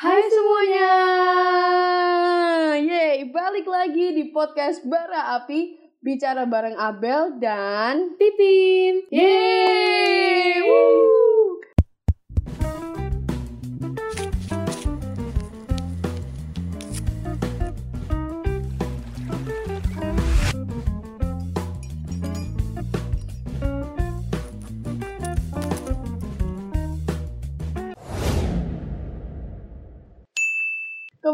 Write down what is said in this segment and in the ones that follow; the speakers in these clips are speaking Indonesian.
Hai semuanya. Yeay, balik lagi di podcast Bara Api bicara bareng Abel dan Pipin. Yeay. Woo.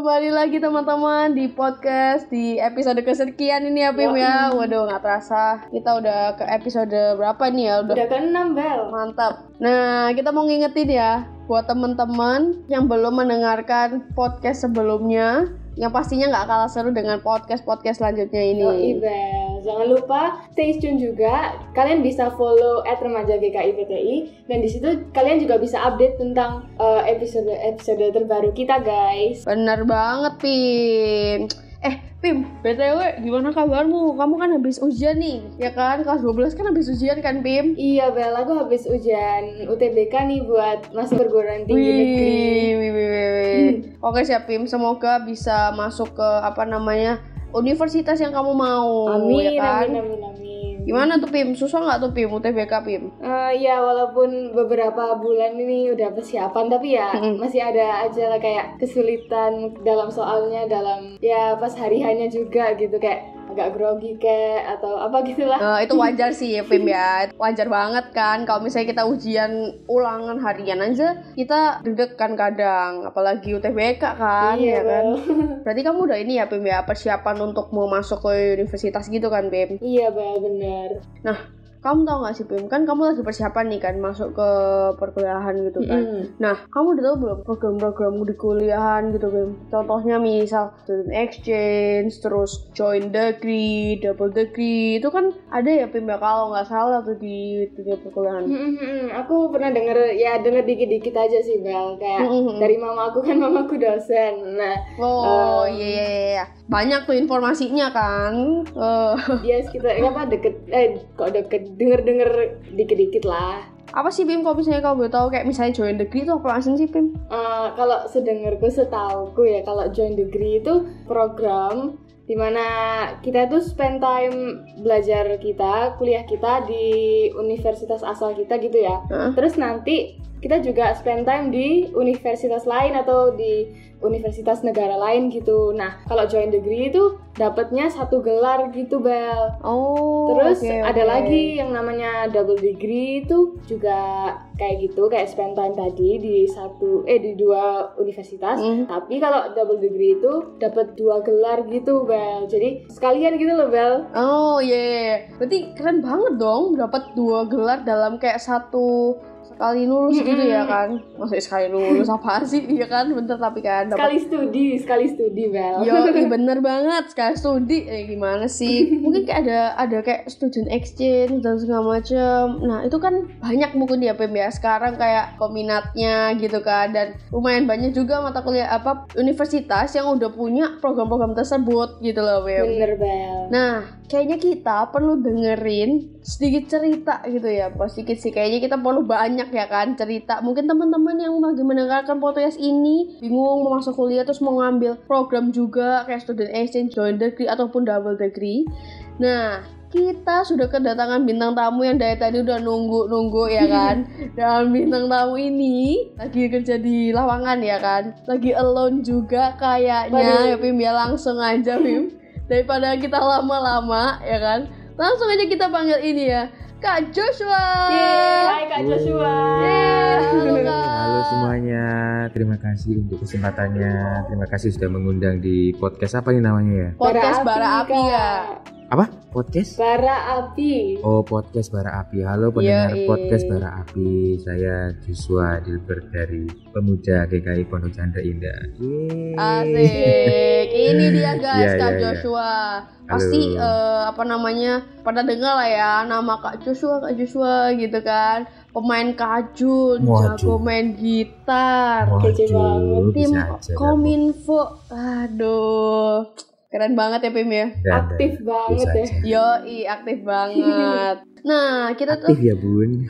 Kembali lagi teman-teman di podcast di episode kesekian ini ya Pim ya. Waduh nggak terasa kita udah ke episode berapa nih ya? Udah Udah ke-6 Bel. Mantap. Nah, kita mau ngingetin ya buat teman-teman yang belum mendengarkan podcast sebelumnya, yang pastinya nggak kalah seru dengan podcast-podcast selanjutnya ini. Jangan lupa stay tune juga. Kalian bisa follow at remaja GKI PTI dan di situ kalian juga bisa update tentang eh, episode-episode terbaru kita guys. Bener banget, Pim. Eh, Pim, BTW gimana kabarmu? Kamu kan habis ujian nih, ya kan? Kelas 12 kan habis ujian kan, Pim? Iya Bel, aku habis ujian UTBK nih buat masuk perguruan tinggi negeri. Wih, wih, wih, wih, wih. Oke siap Pim, semoga bisa masuk ke apa namanya universitas yang kamu mau, Amin, ya kan? amin, amin, amin. Gimana tuh Pim? Susah nggak tuh Pim UTBK Pim? Eh, ya walaupun beberapa bulan ini udah persiapan tapi ya Mm-mm. masih ada aja lah kayak kesulitan dalam soalnya dalam ya pas hari hanya juga gitu kayak agak grogi kayak atau apa gitulah. Eh, itu wajar sih ya Pim ya, wajar banget kan. Kalau misalnya kita ujian ulangan harian aja, kita deg-degan kadang, apalagi UTBK kan, ya kan? Bel. Berarti kamu udah ini ya Pim ya persiapan untuk mau masuk ke universitas gitu kan Pim? iya bel bener. Kamu tau gak sih Pim? Kan kamu lagi persiapan nih kan masuk ke perkuliahan gitu kan? Mm-mm. Nah, kamu udah tahu belum program-programmu di kuliahan gitu kan? Contohnya misal student exchange, terus join degree, double degree, itu kan ada ya Pim ya kalau nggak salah tuh di dunia perkuliahan. Mm-mm. Aku pernah denger ya denger dikit-dikit aja sih bel kayak Mm-mm. dari mama aku kan mamaku dosen. Nah Oh Um, iya iya iya, banyak tuh informasinya kan. Eh, dia sekitar apa deket eh kok deket denger-denger dikit-dikit lah. apa sih Pim kalau misalnya kamu boleh tahu kayak misalnya join degree itu apa langsung sih Pim? Eh, kalau sedengarku setauku ya kalau join degree itu program di mana kita itu spend time belajar kita kuliah kita di universitas asal kita gitu ya Heeh. terus nanti kita juga spend time di universitas lain atau di universitas negara lain gitu nah kalau join degree itu dapatnya satu gelar gitu bel Oh. Terus oke, ada lagi yang namanya double degree itu juga kayak gitu kayak spend time tadi di satu eh di dua universitas. Hmm. Tapi kalau double degree itu dapat dua gelar gitu Bel. Jadi sekalian gitu loh Bel. Oh iya, iya, iya. berarti keren banget dong dapat dua gelar dalam kayak satu sekali lulus gitu ya kan? Maksudnya sekali lulus apa sih? Iya kan, bentar tapi kan dapat. Sekali studi, sekali studi Bel. Yo, iya bener banget sekali studi eh, gimana sih? Mungkin kayak ada ada kayak student exchange dan segala macem. Nah itu kan banyak mungkin di APM ya sekarang kayak peminatnya gitu kan dan lumayan banyak juga mata kuliah apa universitas yang udah punya program-program tersebut gitu loh Bim. Bener Bel. Nah, kayaknya kita perlu dengerin sedikit cerita gitu ya. Pas sedikit sih, kayaknya kita perlu banyak ya kan cerita. Mungkin teman-teman yang lagi mendengarkan podcast ini bingung mau masuk kuliah terus mau ngambil program juga kayak student exchange, joint degree ataupun double degree. Nah, kita sudah kedatangan bintang tamu yang dari tadi udah nunggu-nunggu ya kan. Dan bintang tamu ini lagi kerja di lawangan ya kan. Lagi alone juga kayaknya. Ya Pim ya langsung aja Pim. Daripada kita lama-lama ya kan. Langsung aja kita panggil ini ya. Kak Joshua. Yeay, hai Kak Joshua. Yeay, halo Kak. Halo semuanya, terima kasih untuk kesempatannya. Terima kasih sudah mengundang di podcast apa nih namanya ya? Podcast Bara Api ya. Apa? Podcast? Bara Api. Oh, podcast Bara Api. Halo pendengar Yoi. podcast Bara Api. Saya Joshua Dilbert dari Pemuda GKI Pondok Chandra Indah. Yeay. Asik. Ini dia guys Iya, Kak iya, iya. Joshua. Pasti Halo. eh, apa namanya? Pada dengar lah ya nama Kak Joshua, Kak Joshua gitu kan. Pemain kajun, Waduh. jago main gitar. Banget. Tim. Kominfo. Aduh. Keren banget ya Pim ya. Aktif dan banget ya. aja. Yoi, aktif banget. Nah, kita tuh Aktif ya bun.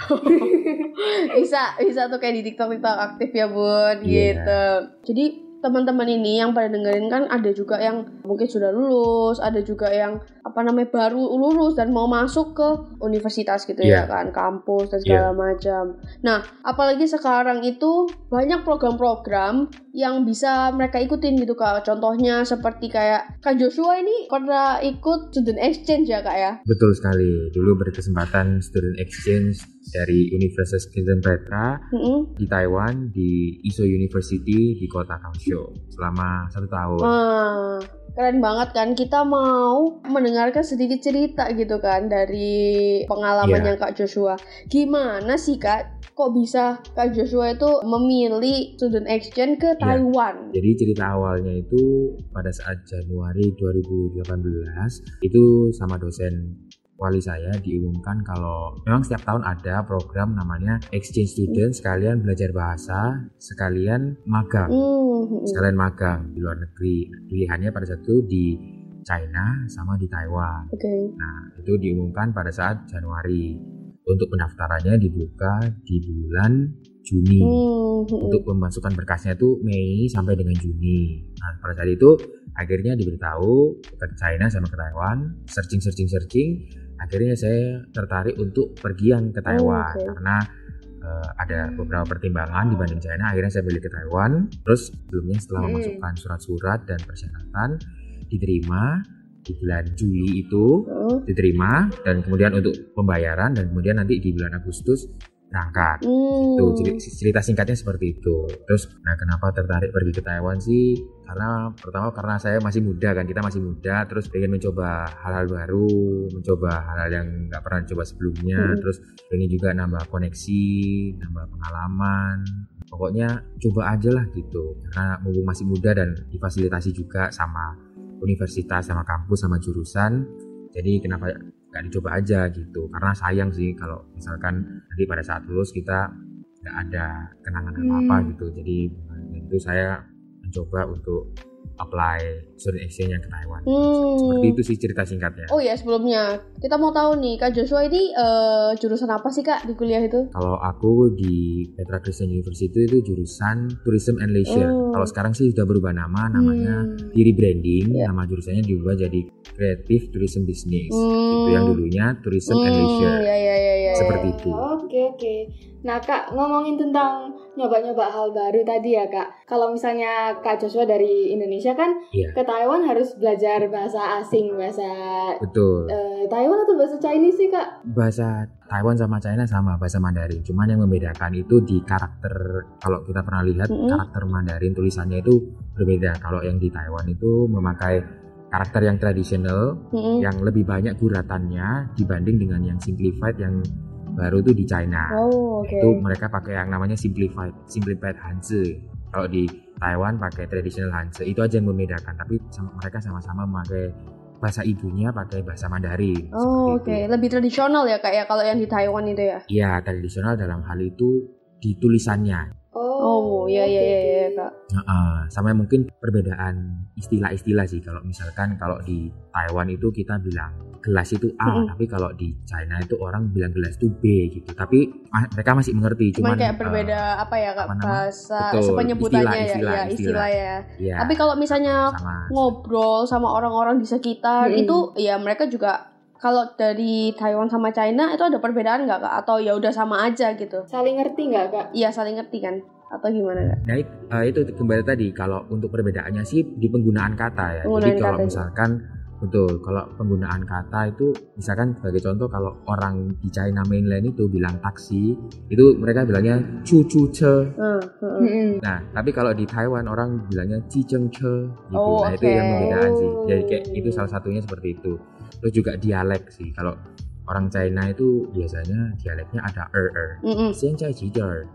bisa bisa tuh kayak di TikTok TikTok aktif ya bun Iya. gitu. Jadi teman-teman ini yang pada dengerin kan ada juga yang mungkin sudah lulus, ada juga yang apa namanya baru lulus dan mau masuk ke universitas gitu ya Iya. kan, kampus dan segala macam. Nah, apalagi sekarang itu banyak program-program yang bisa mereka ikutin gitu kak. Contohnya seperti kayak Kak Joshua ini pernah ikut student exchange ya kak ya? Betul sekali. Dulu berkesempatan student exchange dari Universitas Kristen Petra Mm-mm. di Taiwan di Iso University di kota Kaohsiung selama satu tahun. Wah, keren banget kan. Kita mau mendengarkan sedikit cerita gitu kan dari pengalamannya Kak Joshua. Gimana sih Kak? Kok bisa Kak Joshua itu memilih student exchange ke Taiwan? Jadi cerita awalnya itu pada saat Januari 2018 itu sama dosen wali saya diumumkan kalau memang setiap tahun ada program namanya exchange student sekalian belajar bahasa sekalian magang. Hmm, sekalian magang di luar negeri. Pilihannya pada saat itu di China sama di Taiwan. Oke. nah itu diumumkan pada saat Januari. Untuk pendaftarannya dibuka di bulan Juni Hmm, hmm. untuk memasukkan berkasnya itu Mei sampai dengan Juni. Nah, pada saat itu akhirnya diberitahu ke China sama ke Taiwan, searching searching searching, akhirnya saya tertarik untuk pergian ke Taiwan oke. karena eh, ada beberapa pertimbangan dibanding China. Akhirnya saya pilih ke Taiwan. Terus sebelumnya setelah Hmm. memasukkan surat-surat dan persyaratan diterima di bulan Juli itu Oh. diterima dan kemudian untuk pembayaran dan kemudian nanti di bulan Agustus berangkat. Hmm. Tuh ceri- cerita singkatnya seperti itu. Terus, nah kenapa tertarik pergi ke Taiwan sih? Karena pertama karena saya masih muda kan, kita masih muda, terus pengen mencoba hal-hal baru, mencoba hal-hal yang nggak pernah coba sebelumnya, Hmm. terus pengen juga nambah koneksi, nambah pengalaman. Pokoknya coba aja lah gitu, karena mumpung masih muda dan difasilitasi juga sama universitas, sama kampus, sama jurusan. Jadi kenapa nggak dicoba aja gitu? Karena sayang sih kalau misalkan nanti pada saat lulus kita nggak ada kenangan apa-apa Hmm. gitu. Jadi itu saya mencoba untuk apply student exchange yang ke Taiwan. Hmm. Seperti itu sih cerita singkatnya. Oh ya sebelumnya kita mau tahu nih Kak Joshua ini eh, jurusan apa sih Kak di kuliah itu? Kalau aku di Petra Christian University itu jurusan Tourism and Leisure. Oh. Kalau sekarang sih sudah berubah nama, namanya Hmm. di rebranding. Ya. Nama jurusannya diubah jadi Creative Tourism Business. Hmm. Itu yang dulunya Tourism and Leisure. ya ya ya ya. Seperti ya. itu. Oke oke. Nah kak ngomongin tentang nyoba-nyoba hal baru tadi ya kak. Kalau misalnya kak Joshua dari Indonesia kan Iya. ke Taiwan harus belajar bahasa asing, bahasa Betul. eh, Taiwan atau bahasa Chinese sih kak? bahasa Taiwan sama China sama bahasa Mandarin. Cuman yang membedakan itu di karakter. Kalau kita pernah lihat Mm-mm. karakter Mandarin tulisannya itu berbeda. Kalau yang di Taiwan itu memakai karakter yang tradisional, Mm-mm. yang lebih banyak guratannya dibanding dengan yang simplified yang baru itu di China. Oh oke. Itu mereka pakai yang namanya simplified, simplified Hanzi. Kalau di Taiwan pakai traditional Hanzi. Itu aja yang membedakan. Tapi sama- mereka sama-sama memakai bahasa ibunya pakai bahasa Mandarin. Oh oke itu. lebih tradisional ya Kak ya kalau yang di Taiwan itu ya. Iya, tradisional dalam hal itu di tulisannya. Oh iya iya iya iya, oke. Kak. Heeh, sama mungkin perbedaan istilah-istilah sih. Kalau misalkan kalau di Taiwan itu kita bilang gelas itu A, Mm-mm. tapi kalau di China itu orang bilang gelas itu B gitu. Tapi ma- mereka masih mengerti. Cuman Cuman kayak eh, berbeda apa ya Kak bahasa Betul, penyebutannya istilah, ya istilah, ya istilah. istilah ya. Iya, Tapi kalau misalnya sama. ngobrol sama orang-orang di sekitar Mm-mm. itu ya mereka juga kalau dari Taiwan sama China itu ada perbedaan nggak kak? Atau ya udah sama aja gitu? Saling ngerti nggak kak? Iya saling ngerti kan? Atau gimana kak? Nah, eh, itu kembali tadi kalau untuk perbedaannya sih di penggunaan kata ya. Penggunaan Jadi kalau misalkan betul, kalau penggunaan kata itu misalkan sebagai contoh kalau orang di China mainland itu bilang taksi, itu mereka bilangnya chu chu che. Hmm, hmm. Mm-mm. Nah, tapi kalau di Taiwan orang bilangnya ji zheng che gitu. Oh, nah, itu oke. yang membedaan sih. Jadi kayak itu salah satunya seperti itu. Terus juga dialek sih. Kalau orang China itu biasanya dialeknya ada er er. Mm -hmm.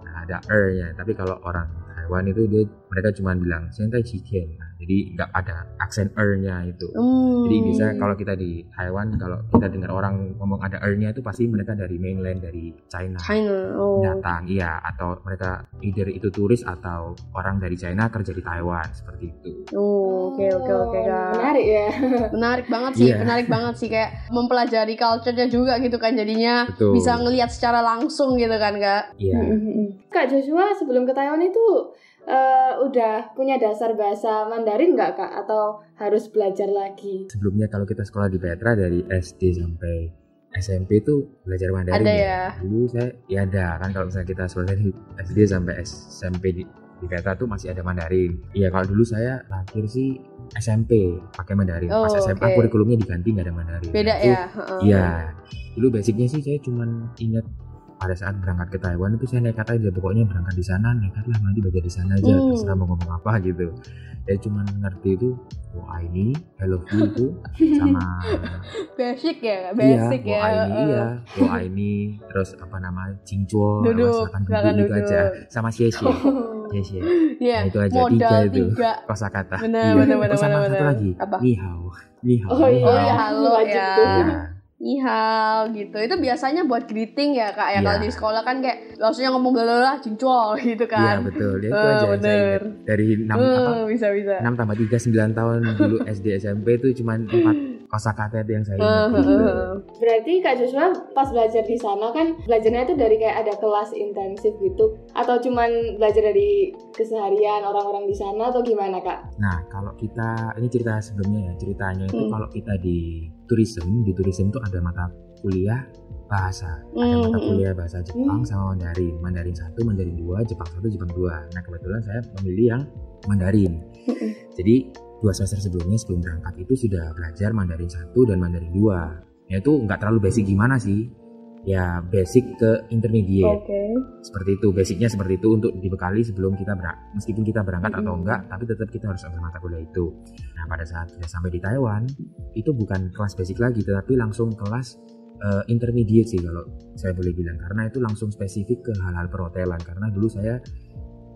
Nah ada er ya. Tapi kalau orang Taiwan itu dia mereka cuma bilang Sentai Nah, jadi nggak ada aksen er-nya itu hmm. jadi bisa kalau kita di Taiwan kalau kita dengar orang ngomong ada er-nya itu pasti mereka dari mainland dari China, China. Oh. datang iya atau mereka either itu turis atau orang dari China kerja di Taiwan seperti itu oh, oke oke oke oh, menarik ya menarik banget sih yeah. menarik banget sih kayak mempelajari culture-nya juga gitu kan jadinya Betul. bisa ngelihat secara langsung gitu kan kak iya yeah. Kak Joshua sebelum ke Taiwan itu eh, udah punya dasar bahasa Mandarin nggak kak? Atau harus belajar lagi? Sebelumnya kalau kita sekolah di Petra dari SD sampai SMP itu belajar Mandarin Ada ya? Dulu saya ya ada kan kalau misalnya kita sekolah dari SD sampai SMP di, di Petra tuh masih ada Mandarin. Iya kalau dulu saya lahir sih SMP pakai Mandarin. Pas Oh, SMA oke. kurikulumnya diganti nggak ada Mandarin. Beda Itu- ya. heeh. Iya. Dulu basicnya sih saya cuman ingat pada saat berangkat ke Taiwan itu saya nekat aja pokoknya berangkat di sana nekat lah nanti belajar di sana aja Hmm. terserah mau ngomong apa gitu. Saya cuman ngerti itu wah ini I love you itu sama Basic ya, basic iya, ya. wah ini heeh. iya wah ini terus apa nama cincwo Duduk, silakan silakan duduk gitu duduk. aja sama siesye siesye Iya, Nah, itu aja modal tiga itu kosakata Benar, iya. benar, benar, oh, sama benar, satu lagi Apa? ni hao ni hao Oh ni iya, Oh iya, halo ya. Iya. Nihao gitu. Itu biasanya buat greeting ya kak. Ya Iya. kalau di sekolah kan kayak langsungnya ngomong galala cincol gitu Iya kan. betul, ya itu Oh, aja bener. ingat. Dari 6 apa? Eh, bisa bisa. 6 tambah 3 9 tahun dulu SD SMP itu cuma 4 kosakata itu yang saya ingat. gitu. eh. Berarti Kak Joshua pas belajar di sana kan belajarnya itu dari kayak ada kelas intensif gitu atau cuman belajar dari keseharian orang-orang di sana atau gimana Kak? Nah, kalau kita ini cerita sebelumnya ya, ceritanya itu Hmm. kalau kita di tourism, di tourism itu ada mata kuliah bahasa. Ada Hmm, mata hmm. kuliah bahasa Jepang sama Mandarin. Mandarin 1, Mandarin 2, Jepang 1, Jepang 2. Nah, kebetulan saya memilih yang Mandarin. Hmm, Jadi, dua semester sebelumnya sebelum berangkat itu sudah belajar Mandarin 1 dan Mandarin 2. Ya itu nggak terlalu basic gimana sih? Ya basic ke intermediate. Oke. seperti itu basicnya seperti itu untuk dibekali sebelum kita berangkat meskipun kita berangkat atau Mm-mm. enggak tapi tetap kita harus ambil mata kuliah itu nah pada saat sudah sampai di Taiwan itu bukan kelas basic lagi tetapi langsung kelas eh, intermediate sih kalau saya boleh bilang karena itu langsung spesifik ke hal-hal perhotelan karena dulu saya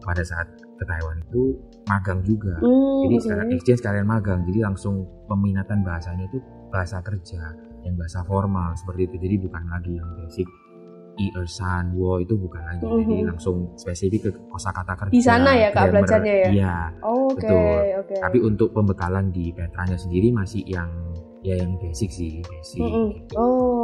pada saat ke Taiwan itu magang juga Hmm, jadi sekalian exchange sekalian magang jadi langsung peminatan bahasanya itu bahasa kerja yang bahasa formal seperti itu jadi bukan lagi yang basic i ersan wo itu bukan lagi jadi Mhm. langsung spesifik ke kosakata kerja Di sana ya, Kak, belajarnya ya? iya Oke, betul. oke. tapi untuk pembekalan di Petranya sendiri masih yang ya yang basic sih basic Mm-mm. gitu. Oh.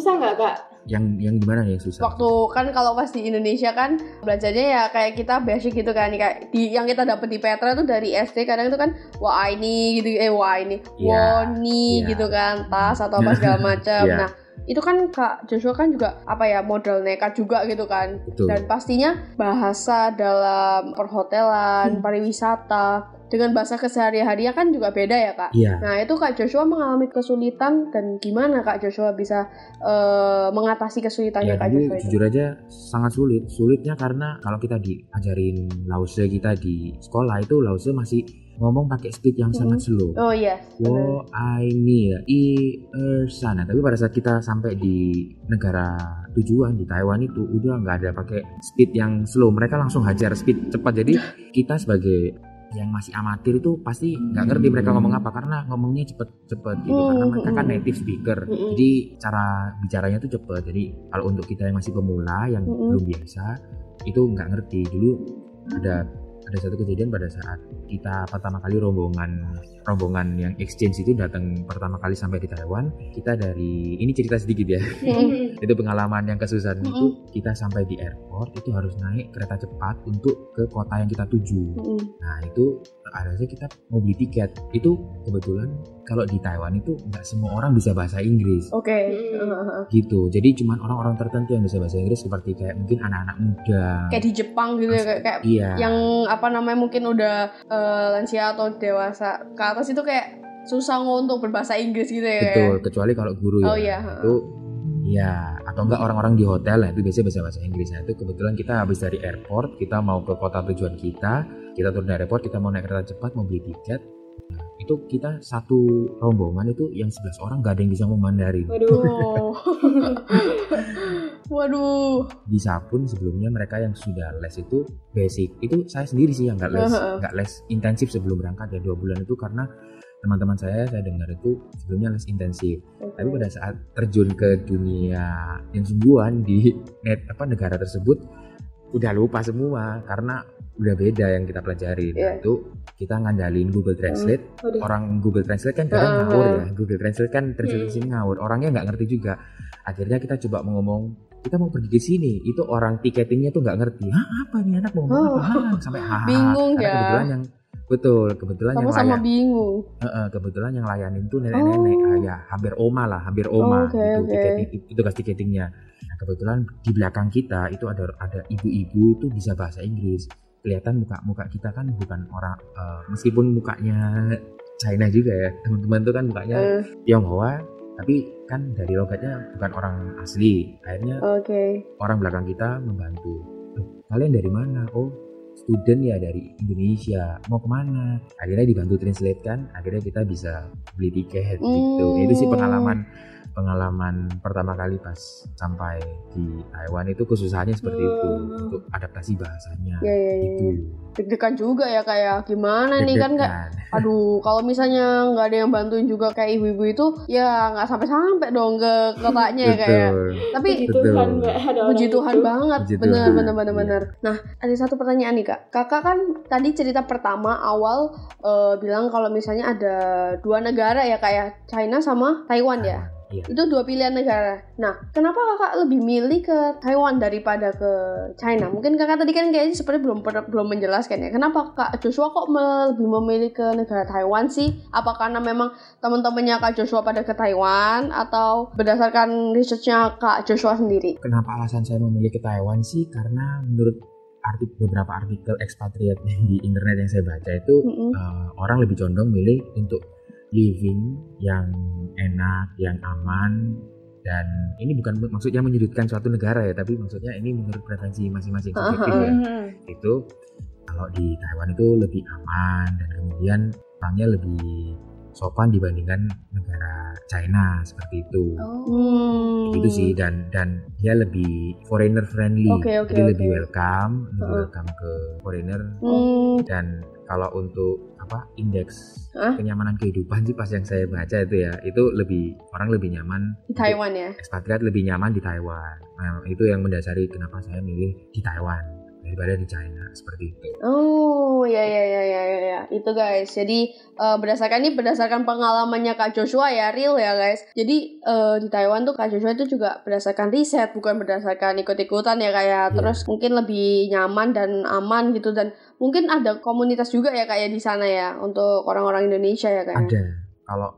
Susah nggak Kak? yang yang gimana yang susah Waktu kan kalau pas di Indonesia kan belajarnya ya kayak kita basic gitu kan kayak di yang kita dapat di Petra itu dari SD kadang itu kan wah ini gitu eh wah ini Iya, woni iya. gitu kan tas atau apa segala macam. Iya. Nah itu kan Kak Joshua kan juga apa ya model nekat juga gitu kan betul dan pastinya bahasa dalam perhotelan pariwisata dengan bahasa kesehari-harinya kan juga beda ya kak. iya Nah itu Kak Joshua mengalami kesulitan dan gimana Kak Joshua bisa eh, mengatasi kesulitannya Ya Kak Joshua itu? jujur aja sangat sulit. Sulitnya karena kalau kita diajarin lause kita di sekolah itu lause masih ngomong pakai speed yang Hmm. sangat slow. Oh iya. Wo I ni ya i er sana. Tapi pada saat kita sampai di negara tujuan di Taiwan itu udah nggak ada pakai speed yang slow. Mereka langsung hajar speed cepat. Jadi kita sebagai yang masih amatir itu pasti nggak ngerti mereka ngomong apa karena ngomongnya cepet-cepet gitu. Karena Hmm, mereka kan hmm. native speaker. Jadi cara bicaranya tuh cepet. Jadi kalau untuk kita yang masih pemula yang belum biasa itu nggak ngerti. Dulu ada ada satu kejadian pada saat kita pertama kali rombongan rombongan yang exchange itu datang pertama kali sampai di Taiwan kita dari ini cerita sedikit ya itu pengalaman yang kesusahan Mm-mm. itu kita sampai di airport itu harus naik kereta cepat untuk ke kota yang kita tuju Mm-mm. nah itu akhirnya kita mau beli tiket itu kebetulan kalau di Taiwan itu nggak semua orang bisa bahasa Inggris Oke. Mm. Heeh. gitu jadi cuman orang-orang tertentu yang bisa bahasa Inggris seperti kayak mungkin anak-anak muda Kayak di Jepang gitu ya kayak, kayak iya yang apa namanya mungkin udah eh, lansia atau dewasa ke atas itu kayak susah untuk berbahasa Inggris gitu ya. betul kecuali kalau guru ya Oh, iya. itu ya atau enggak orang-orang di hotel lah itu biasanya bahasa bahasa Inggris nah itu kebetulan kita habis dari airport kita mau ke kota tujuan kita kita turun dari airport kita mau naik kereta cepat mau beli tiket Nah, itu kita satu rombongan itu yang 11 orang gak ada yang bisa ngomong Mandarin Waduh. Waduh. bisa pun sebelumnya mereka yang sudah les itu basic. Itu saya sendiri sih yang nggak les nggak les intensif sebelum berangkat ya dua bulan itu karena teman-teman saya saya dengar itu sebelumnya les intensif. Tapi pada saat terjun ke dunia yang sungguhan di net apa negara tersebut udah lupa semua karena udah beda yang kita pelajari nah, Iya. itu kita ngandalin Google Translate Waduh. orang Google Translate kan kadang Heeh. ngawur ya Google Translate kan translate Hmm. ngawur orangnya nggak ngerti juga akhirnya kita coba ngomong kita mau pergi ke sini itu orang tiketingnya tuh nggak ngerti Hah, apa nih anak mau ngomong Oh. apa sampai hahaha Bingung Karena ya. kebetulan yang betul kebetulan yang Sama-sama layan bingung. eh, eh, kebetulan yang layanin tuh nenek-nenek Oh. ah, ya hampir oma lah hampir oma Oke, gitu oke. tiketing itu tugas tiketingnya kebetulan di belakang kita itu ada ada ibu-ibu tuh bisa bahasa Inggris. Kelihatan muka muka kita kan bukan orang eh, meskipun mukanya China juga ya teman-teman tuh kan mukanya Eh, Tionghoa tapi kan dari logatnya bukan orang asli. Akhirnya Oke. orang belakang kita membantu. "Loh, kalian dari mana? Oh student ya dari Indonesia. Mau ke mana? Akhirnya dibantu translate kan akhirnya kita bisa beli tiket gitu. Hmm. itu sih pengalaman pengalaman pertama kali pas sampai di Taiwan itu kesusahannya seperti itu Hmm. untuk adaptasi bahasanya Ya, ya, ya. itu Deg-degan juga ya kayak gimana nih kan kayak Deg-degan. aduh kalau misalnya nggak ada yang bantuin juga kayak ibu-ibu itu ya nggak sampai-sampai dong ke kotanya ya kayak betul tapi Puji. Tuhan nggak ada orang Puji Tuhan itu. banget, Puji bener Tuhan. bener bener bener. Nah ada satu pertanyaan nih kak, kakak kan tadi cerita pertama awal eh, bilang kalau misalnya ada dua negara ya kayak China sama Taiwan ya, Iya. itu dua pilihan negara. Nah kenapa kakak lebih milih ke Taiwan daripada ke China? Mungkin kakak tadi kan kayaknya seperti belum belum menjelaskan ya, kenapa kak Joshua kok lebih memilih ke negara Taiwan sih? Apa karena memang teman-temannya kak Joshua pada ke Taiwan atau berdasarkan researchnya kak Joshua sendiri? Kenapa alasan saya memilih ke Taiwan sih? Karena menurut artik beberapa artikel ekspatriat di internet yang saya baca itu Mm-mm. eh, orang lebih condong milih untuk living yang enak, yang aman dan ini bukan maksudnya menyudutkan suatu negara ya, tapi maksudnya ini menurut preferensi masing-masing subjektif ya. Itu kalau di Taiwan itu lebih aman dan kemudian orangnya lebih sopan dibandingkan negara China seperti itu Hmm. gitu sih dan dan dia lebih foreigner friendly Oke, oke, jadi oke. lebih welcome lebih Heeh. welcome ke foreigner Hmm. dan kalau untuk apa indeks Hah? kenyamanan kehidupan sih pas yang saya baca itu ya itu lebih orang lebih nyaman Di Taiwan ya. ekspatriat lebih nyaman di Taiwan nah itu yang mendasari kenapa saya milih di Taiwan daripada di China seperti itu Oh, ya ya ya ya ya, ya. Itu guys. Jadi eh, berdasarkan ini berdasarkan pengalamannya Kak Joshua ya, real ya guys. Jadi eh, di Taiwan tuh Kak Joshua itu juga berdasarkan riset, bukan berdasarkan ikut-ikutan ya kayak. Iya. Terus mungkin lebih nyaman dan aman gitu dan mungkin ada komunitas juga ya kayak di sana ya untuk orang-orang Indonesia ya kayak. ada kalau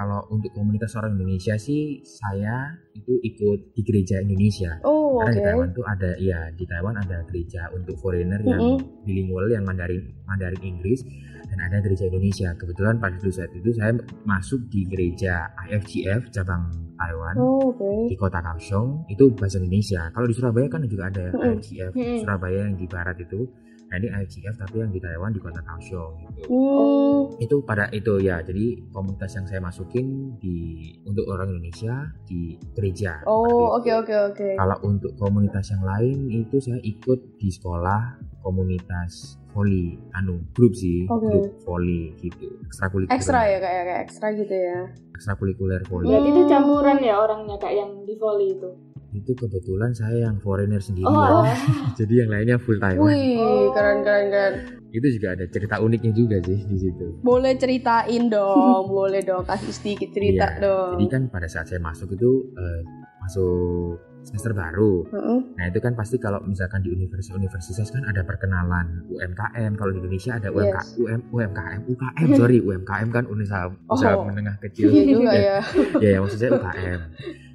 kalau untuk komunitas orang Indonesia sih saya itu ikut di gereja Indonesia Oh, Karena oke. di Taiwan tuh ada ya di Taiwan ada gereja untuk foreigner yang bilingual yang Mandarin Mandarin Inggris dan ada gereja Indonesia. Kebetulan pada saat itu saya masuk di gereja IFGF cabang Taiwan Oh, oke. di kota Kaohsiung itu bahasa Indonesia. Kalau di Surabaya kan juga ada Mm-mm. IFGF Mm-mm. Surabaya yang di barat itu. Nah ini IFGF tapi yang di Taiwan di kota Kaohsiung gitu. Hmm. Itu pada itu ya. Jadi komunitas yang saya masukin di untuk orang Indonesia di gereja. Oh, oke oke oke. Kalau untuk komunitas yang lain itu saya ikut di sekolah komunitas volley, anu grup sih, Oke. grup volley gitu, ekstrakurikuler. Ekstra ya kayak kayak ekstra gitu ya. Ekstrakurikuler volley. Berarti itu Hmm. campuran ya orangnya kak yang di volley itu. Itu kebetulan saya yang foreigner sendiri Oh, ya. alah. Jadi yang lainnya full Taiwan. Wih, Oh. keren keren keren. Itu juga ada cerita uniknya juga sih di situ. Boleh ceritain dong, boleh dong kasih sedikit cerita Iya, dong. Jadi kan pada saat saya masuk itu eh, masuk semester baru. Heeh. Nah itu kan pasti kalau misalkan di universitas-universitas kan ada perkenalan UMKM. Kalau di Indonesia ada UMK, Yes. UM, UMKM, UKM sorry UMKM kan usaha usaha Oh. menengah kecil. Iya juga ya. ya, ya maksud saya UKM.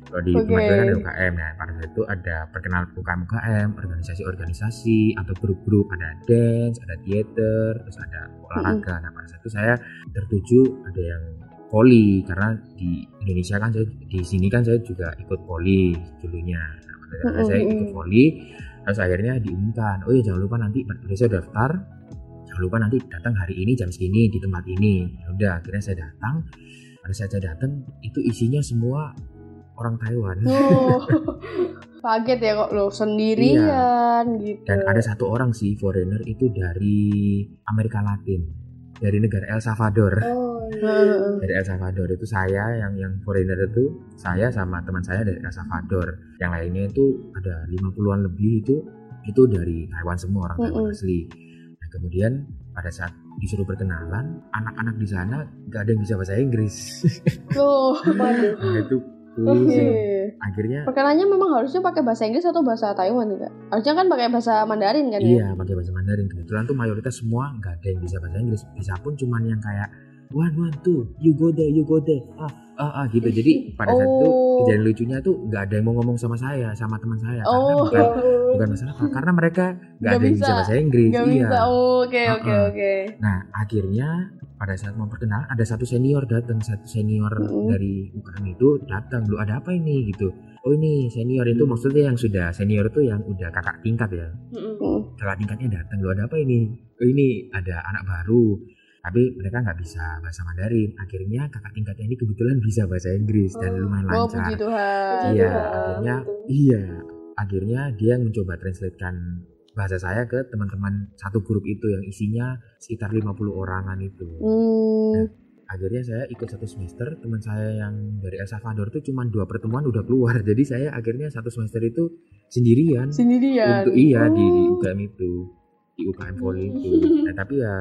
Kalau di Oke. Kementerian ada UKM. Nah pada saat itu ada perkenalan UKM UKM, organisasi-organisasi atau grup-grup ada dance, ada theater, terus ada olahraga. Nah pada saat itu saya tertuju ada yang poli karena di Indonesia kan saya di sini kan saya juga ikut poli dulunya. Nah, pada saat Mm-mm, saya mm-mm. ikut poli, terus akhirnya diumumkan, oh ya jangan lupa nanti udah saya daftar, jangan lupa nanti datang hari ini jam segini di tempat ini. Ya udah, akhirnya saya datang. Pada saat saya datang itu isinya semua orang Taiwan. Oh, kaget ya kok lo sendirian gitu. Dan ada satu orang sih foreigner itu dari Amerika Latin, dari negara El Salvador. Oh iya. dari El Salvador itu saya yang yang foreigner itu saya sama teman saya dari El Salvador yang lainnya itu ada 50-an lebih itu itu dari Taiwan semua orang Taiwan Mm-mm. asli nah kemudian pada saat disuruh perkenalan anak-anak di sana nggak ada yang bisa bahasa Inggris Waduh. nah itu oke. pusing akhirnya Perkenalannya memang harusnya pakai bahasa Inggris atau bahasa Taiwan juga. Harusnya kan pakai bahasa Mandarin kan ya? iya pakai bahasa Mandarin kebetulan tuh mayoritas semua nggak ada yang bisa bahasa Inggris bisa pun cuman yang kayak one one two you go there you go there ah ah, ah gitu jadi pada saat itu Oh. kejadian lucunya tuh nggak ada yang mau ngomong sama saya sama teman saya karena Oh. bukan bukan masalah apa, karena mereka nggak ada yang bisa bisa. bahasa Inggris Gak iya bisa. Oh, Oke oke oke. Nah, akhirnya pada saat mau perkenalan ada satu senior datang, satu senior Mm-mm. dari UKM itu datang, lu ada apa ini gitu. Oh ini senior itu maksudnya yang sudah senior itu yang udah kakak tingkat ya. Mm-mm. Hmm. Kakak tingkatnya datang, lu ada apa ini? Oh ini ada anak baru. Tapi mereka nggak bisa bahasa Mandarin. Akhirnya kakak tingkatnya ini kebetulan bisa bahasa Inggris dan Oh. lumayan Oh lancar. puji Tuhan. Puji Iya, Tuhan, akhirnya iya, akhirnya dia yang mencoba translatekan bahasa saya ke teman-teman satu grup itu yang isinya sekitar 50 orangan itu. Hmm. Akhirnya saya ikut satu semester, teman saya yang dari El Salvador itu cuma dua pertemuan udah keluar. Jadi saya akhirnya satu semester itu sendirian Sendirian. untuk iya di, di Oh. UKM itu di UKM Volley itu. Nah, tapi ya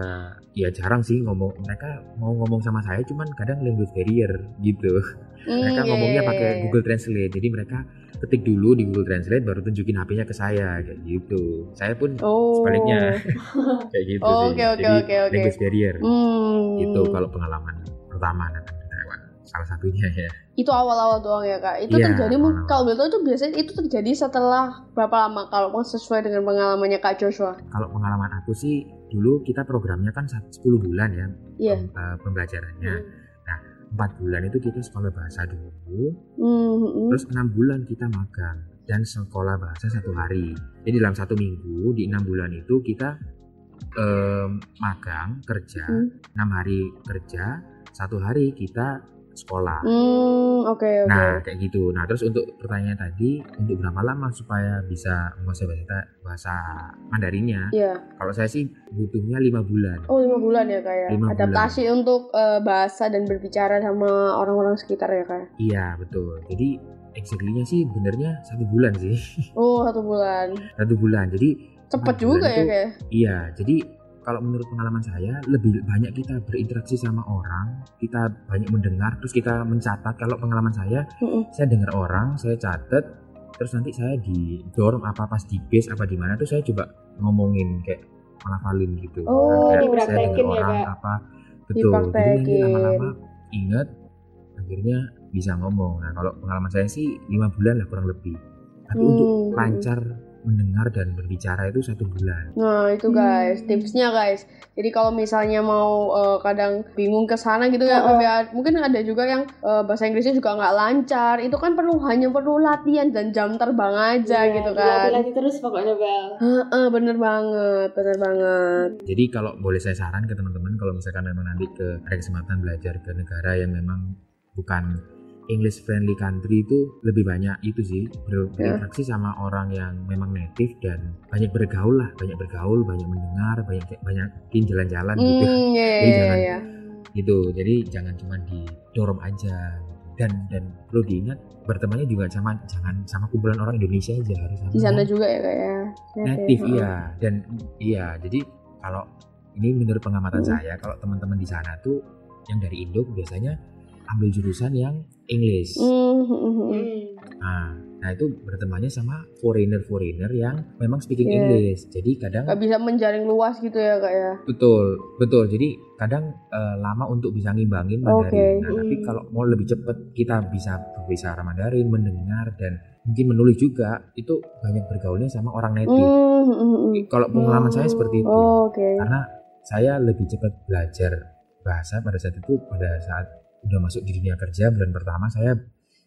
ya jarang sih ngomong mereka mau ngomong sama saya cuman kadang language barrier gitu Hmm, mereka iya, ngomongnya iya, pakai iya. Google Translate jadi mereka ketik dulu di Google Translate baru tunjukin HP-nya ke saya kayak gitu saya pun Oh. sebaliknya kayak gitu Oh, sih oke, oke, jadi oke, oke. language barrier Hmm. itu kalau pengalaman pertama ke Taiwan salah satunya ya itu awal-awal doang ya kak. Itu Iya, terjadi kalau boleh tahu itu biasanya itu terjadi setelah berapa lama kalau mau sesuai dengan pengalamannya kak Joshua? Kalau pengalaman aku sih dulu kita programnya kan sat- 10 bulan ya iya. pem- eh, pembelajarannya. Empat bulan itu kita sekolah bahasa dulu. Hmm, hmm. terus enam bulan kita magang dan sekolah bahasa satu hari. Jadi dalam satu minggu di enam bulan itu kita em, magang kerja Hmm. enam hari kerja satu hari kita sekolah Hmm, oke oke nah kayak gitu nah terus untuk pertanyaan tadi untuk berapa lama supaya bisa menguasai bahasa bahasa Mandarinnya Iya. kalau saya sih butuhnya lima bulan Oh lima bulan ya kak ya. Lima Adaptasi untuk eh, bahasa dan berbicara sama orang-orang sekitar ya kak. iya betul jadi exactly-nya sih benernya satu bulan sih Oh satu bulan. satu bulan jadi Cepet juga ya kayak. Iya, jadi kalau menurut pengalaman saya lebih banyak kita berinteraksi sama orang, kita banyak mendengar, terus kita mencatat. Kalau pengalaman saya, Mm-mm. saya dengar orang, saya catat, terus nanti saya di dorm apa pas di base apa di mana tuh saya coba ngomongin kayak ngelafalin gitu. Oh, kayak saya dengar ya, orang Kak? apa betul. Jadi nanti lama-lama inget, akhirnya bisa ngomong. Nah kalau pengalaman saya sih lima bulan lah kurang lebih. Tapi untuk Hmm. lancar mendengar dan berbicara itu satu bulan. Nah itu guys Hmm. tipsnya guys. Jadi kalau misalnya mau eh, kadang bingung ke sana gitu ya, Oh, oh. PBA, mungkin ada juga yang eh, bahasa Inggrisnya juga nggak lancar. Itu kan perlu hanya perlu latihan dan jam terbang aja Iya, gitu kan. Dilatih terus pokoknya Bel. Heeh, bener banget, bener banget. Jadi kalau boleh saya saran ke teman-teman kalau misalkan memang nanti ke ada kesempatan belajar ke negara yang memang bukan English friendly country itu lebih banyak itu sih ber- berinteraksi sama orang yang memang native dan banyak bergaul lah, banyak bergaul, banyak mendengar, banyak banyak jalan-jalan gitu. Hmm, iya, Jadi iya, jangan iya. gitu. Jadi jangan cuma di dorm aja dan dan perlu diingat bertemannya juga sama jangan sama kumpulan orang Indonesia aja harus sama Di sana yang juga ya kayak ya. native Heeh. iya dan iya jadi kalau ini menurut pengamatan Hmm. saya kalau teman-teman di sana tuh yang dari Indo biasanya ambil jurusan yang English Hmm, hmm, hmm, hmm. Hmm. nah nah itu bertemannya sama foreigner foreigner yang memang speaking Iya. English jadi kadang Gak bisa menjaring luas gitu ya kak ya. betul betul jadi kadang eh, lama untuk bisa ngimbangin Mandarin Oke. nah tapi Hmm. kalau mau lebih cepet kita bisa berbicara Mandarin mendengar dan mungkin menulis juga itu banyak bergaulnya sama orang native Hmm, hmm, hmm, hmm. kalau pengalaman saya seperti itu Oh, Oke. karena saya lebih cepat belajar bahasa pada saat itu pada saat udah masuk di dunia kerja bulan pertama saya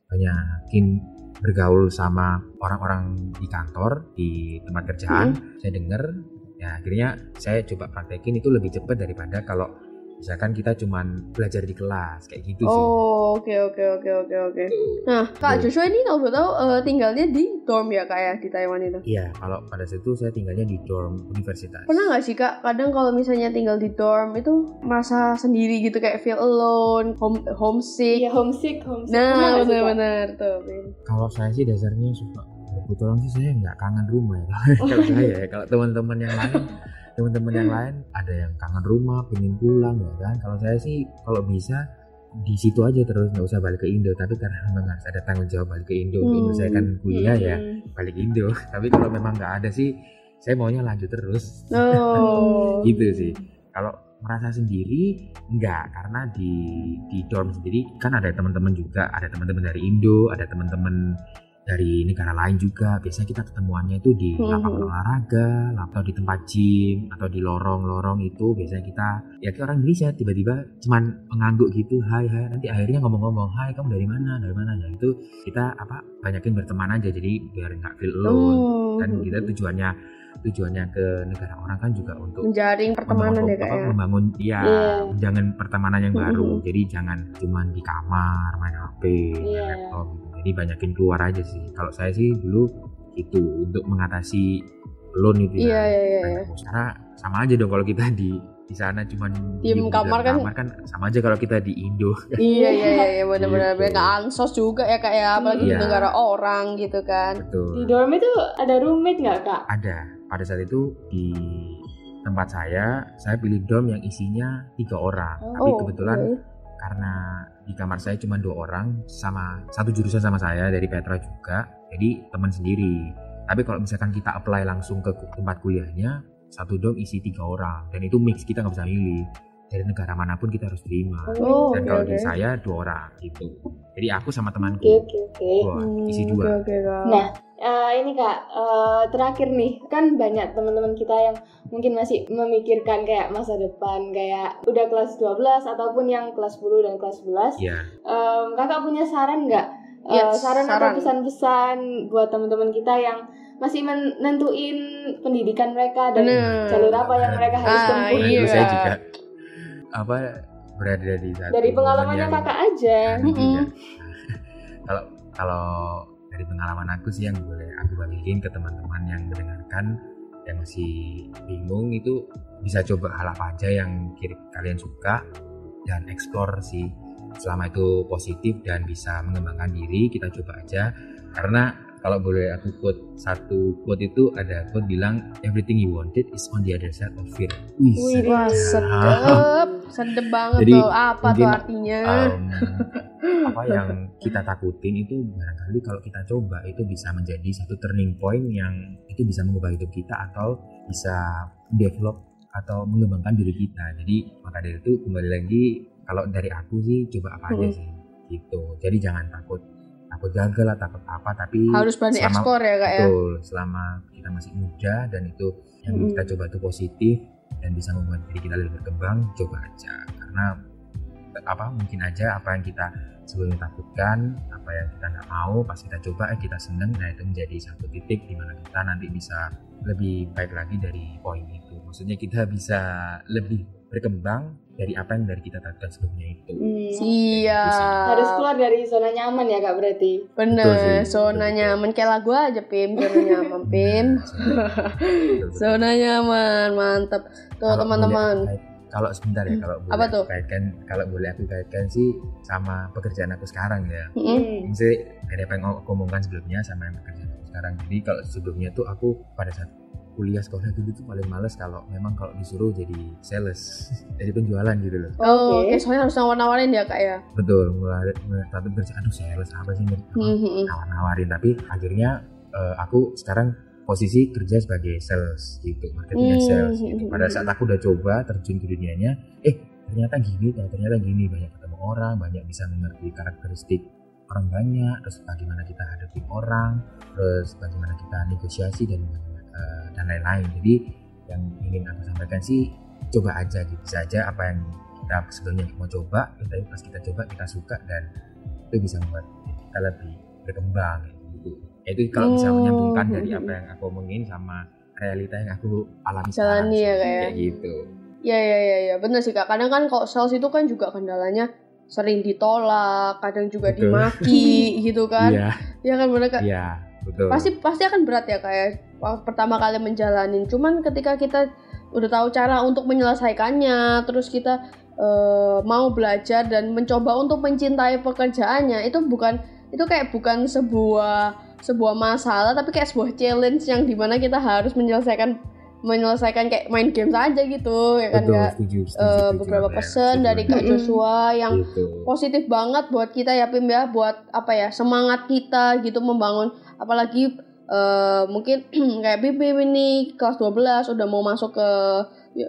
banyakin bergaul sama orang-orang di kantor di tempat kerjaan. Saya dengar ya akhirnya saya coba praktekin itu lebih cepat daripada kalau misalkan kita cuman belajar di kelas kayak gitu sih Oh, oke oke oke oke oke. Nah, Kak Betul. Joshua ini kalau boleh tahu eh, tinggalnya di dorm ya Kak ya di Taiwan itu. iya kalau pada saat itu saya tinggalnya di dorm universitas Pernah nggak sih Kak, kadang kalau misalnya tinggal di dorm itu merasa sendiri gitu kayak feel alone, home, homesick. Iya homesick, homesick. Nah, benar-benar tuh. Kalau saya sih dasarnya suka kebetulan sih saya nggak kangen rumah ya kalau saya ya kalau teman-teman yang lain teman-teman yang lain ada yang kangen rumah pengen pulang ya kan? Kalau saya sih kalau bisa di situ aja terus nggak usah balik ke Indo. Tapi karena memang harus ada tanggung jawab balik ke Indo Hmm. menyelesaikan kuliah ya Hmm. balik Indo. Tapi kalau memang nggak ada sih saya maunya lanjut terus. Oh. gitu sih. Kalau merasa sendiri enggak karena di di dorm sendiri kan ada teman-teman juga. Ada teman-teman dari Indo ada teman-teman dari negara lain juga biasanya kita ketemuannya itu di Hmm. lapangan olahraga atau di tempat gym atau di lorong-lorong itu biasanya kita ya kayak orang Indonesia tiba-tiba cuman mengangguk gitu hai hai nanti akhirnya ngomong-ngomong hai kamu dari mana dari mana ya itu kita apa banyakin berteman aja jadi biar nggak feel alone Hmm. kan kita tujuannya tujuannya ke negara orang kan juga untuk menjaring pertemanan membangun, ya apa, kak ya. membangun ya Iya. jangan pertemanan yang baru jadi jangan cuman di kamar main HP Iya. laptop gitu. Jadi banyakin keluar aja sih kalau saya sih dulu itu untuk mengatasi loan itu Iya ya iya iya. Nah, karena sama aja dong kalau kita di di sana cuman Diem di kamar kan- kamar kan sama aja kalau kita di Indo Iya iya iya iya benar-benar Gitu. benar nggak ansos juga ya kak ya apalagi di Iya. negara orang gitu kan. Di betul dorm itu ada roommate nggak kak? ada pada saat itu di tempat saya saya pilih dorm yang isinya tiga orang tapi Oh, kebetulan oke. Karena di kamar saya cuma dua orang sama satu jurusan sama saya dari Petra juga jadi teman sendiri tapi kalau misalkan kita apply langsung ke tempat kuliahnya satu dorm isi tiga orang dan itu mix kita nggak bisa milih dari negara mana pun kita harus terima Oh, dan oke, kalau oke. di saya dua orang gitu jadi aku sama temanku oke oke. dua Hmm, isi Oke dua oke kak. Nah, Eh, ini kak eh, terakhir nih. Kan banyak teman-teman kita yang mungkin masih memikirkan kayak masa depan kayak udah kelas 12 ataupun yang kelas 10 dan kelas 11 ya Em, kakak punya saran nggak? Eh, Yes, saran, saran. atau pesan-pesan buat teman-teman kita yang masih menentuin pendidikan mereka dan Bener. jalur apa yang mereka harus Ah, tempuh? iya. Saya juga apa berada di satu dari pengalamannya kakak aja. Nah, kalau kalau dari pengalaman aku sih yang boleh aku bagiin ke teman-teman yang mendengarkan yang masih bingung itu bisa coba hal apa aja yang kira kalian suka dan explore sih selama itu positif dan bisa mengembangkan diri kita coba aja karena kalau boleh aku quote satu quote itu ada quote bilang everything you wanted is on the other side of fear. Wih, Wih, sedap. Sedep, banget Jadi, tuh. Apa tuh mungkin, artinya? um, apa yang kita takutin itu barangkali kalau kita coba itu bisa menjadi satu turning point yang itu bisa mengubah hidup kita atau bisa develop atau mengembangkan diri kita jadi maka dari itu kembali lagi kalau dari aku sih coba apa aja Mm. sih gitu jadi jangan takut takut gagal lah takut apa tapi Harus berani selama- ekspor ya kak ya. betul selama kita masih muda dan itu yang Mm. kita coba itu positif dan bisa membuat diri kita lebih berkembang coba aja. Karena apa mungkin aja apa yang kita sebelumnya takutkan apa yang kita nggak mau pas kita coba eh kita seneng nah itu menjadi satu titik di mana kita nanti bisa lebih baik lagi dari poin itu. Maksudnya kita bisa lebih berkembang dari apa yang dari kita takutkan sebelumnya itu Hmm, Siap. harus keluar dari zona nyaman ya kak berarti Bener, Betul sih, zona betul, betul. nyaman kayak lagu aja Pim, zona nyaman Pim. Zona nyaman, mantep. Tuh teman-teman. kalau sebentar ya Hmm, kalau boleh apa aku tuh? kaitkan kalau boleh aku kaitkan sih sama pekerjaan aku sekarang ya. Maksudnya dari apa yang aku omongkan sebelumnya sama yang pekerjaan aku sekarang jadi kalau sebelumnya tuh aku pada saat kuliah sekolah dulu tuh paling males kalau memang kalau disuruh jadi sales jadi penjualan gitu loh Oh, Oke. oke, soalnya harus nawar-nawarin ya kak ya. betul mulai mulai satu kerja aduh sales apa sih Mhm. nawar-nawarin tapi akhirnya eh, aku sekarang posisi kerja sebagai sales gitu marketing and Hmm, sales gitu. hmm, pada saat aku udah coba terjun ke dunianya eh ternyata gini ternyata gini banyak ketemu orang banyak bisa mengerti karakteristik orang banyak terus bagaimana kita hadapi orang terus bagaimana kita negosiasi dan eh, dan lain-lain jadi yang ingin aku sampaikan sih coba aja gitu bisa aja apa yang kita sebelumnya mau coba tapi pas kita coba kita suka dan itu bisa membuat kita lebih berkembang gitu. Ya, itu kalau bisa Oh. menyambungkan dari apa yang aku omongin sama realita yang aku alami sekarang ya, ya. kayak gitu. Ya ya ya ya, bener sih kak. Kadang kan kalau sales itu kan juga kendalanya sering ditolak, kadang juga Betul. dimaki gitu kan. Iya, Ya kan bener kak. iya, betul. Pasti pasti akan berat ya kak ya. Pertama kali menjalanin. Cuman ketika kita udah tahu cara untuk menyelesaikannya, terus kita eh, mau belajar dan mencoba untuk mencintai pekerjaannya, itu bukan itu kayak bukan sebuah sebuah masalah, tapi kayak sebuah challenge yang di mana kita harus menyelesaikan menyelesaikan kayak main game saja gitu ya kan nggak eh, beberapa banget. pesan dari Kak. Joshua yang Gitu. positif banget buat kita ya Pim ya buat apa ya semangat kita gitu membangun apalagi eh, mungkin kayak Pim ini kelas 12 udah mau masuk ke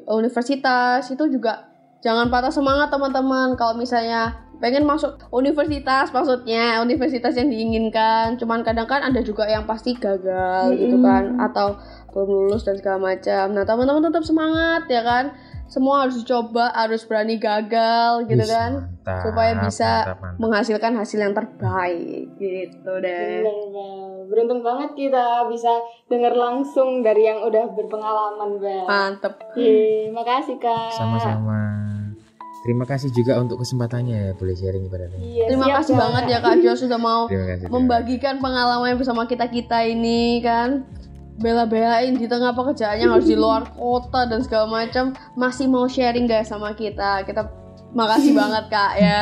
universitas itu juga jangan patah semangat teman-teman. Kalau misalnya pengen masuk universitas maksudnya universitas yang diinginkan cuman kadang kan ada juga yang pasti gagal gitu kan atau belum lulus dan segala macam. Nah teman-teman tetap semangat ya kan semua harus dicoba harus berani gagal gitu Wis, kan mantap, supaya bisa mantap, mantap. menghasilkan hasil yang terbaik gitu deh. Beruntung banget kita bisa dengar langsung dari yang udah berpengalaman Bel. Mantep. Yeay, makasih kak. Sama-sama. Terima kasih juga untuk kesempatannya ya boleh sharing kepada kami. Iya, Terima siap, kasih Kak. banget ya Kak Jo sudah mau Terima kasih. membagikan pengalaman bersama kita kita ini kan bela-belain di tengah pekerjaannya harus di luar kota dan segala macam masih mau sharing guys sama kita kita makasih banget kak ya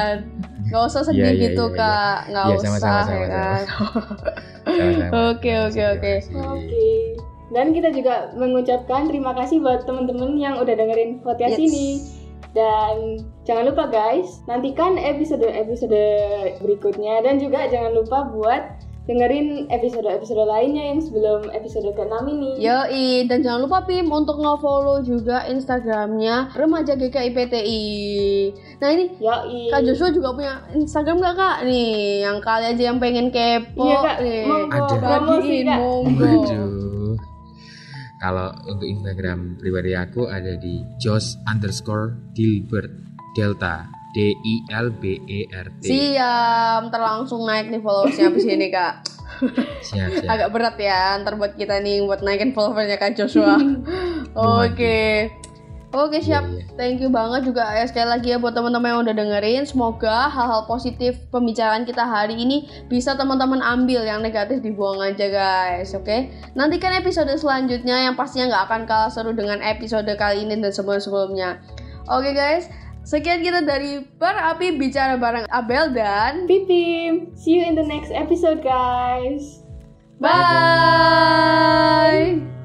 nggak usah sedih Iya, iya, gitu iya, iya. kak nggak Iya, usah sama-sama, ya sama-sama. kan. Oke, oke, oke. Oke. Dan kita juga mengucapkan terima kasih buat teman-teman yang udah dengerin podcast Yes. ini. Dan jangan lupa guys, nantikan episode-episode berikutnya dan juga jangan lupa buat dengerin episode-episode lainnya yang sebelum episode ke-6 ini. Yoi, dan jangan lupa Pim untuk nge-follow juga Instagramnya Remaja GKIPTI. Nah ini Yoi. Kak Joshua juga punya Instagram gak kak? Nih, yang kali aja yang pengen kepo Iya, Kak. nih. Monggo, Ada. Bagiin, monggo. Kalau untuk Instagram pribadi aku ada di Jos underscore Dilbert Delta D I L B E R T. Siap, ntar langsung naik nih followersnya abis ini kak Siap, siap. Agak berat ya, ntar buat kita nih buat naikin followersnya Kak Joshua Oke Oke siap, Iya, iya. thank you banget juga ya sekali lagi ya buat teman-teman yang udah dengerin. Semoga hal-hal positif pembicaraan kita hari ini bisa teman-teman ambil, yang negatif dibuang aja guys, oke? Nantikan episode selanjutnya yang pastinya nggak akan kalah seru dengan episode kali ini dan sebelum-sebelumnya. Oke guys, Sekian kita dari Bar Api Bicara Bareng Abel dan Pipim. See you in the next episode guys. Bye. Bye.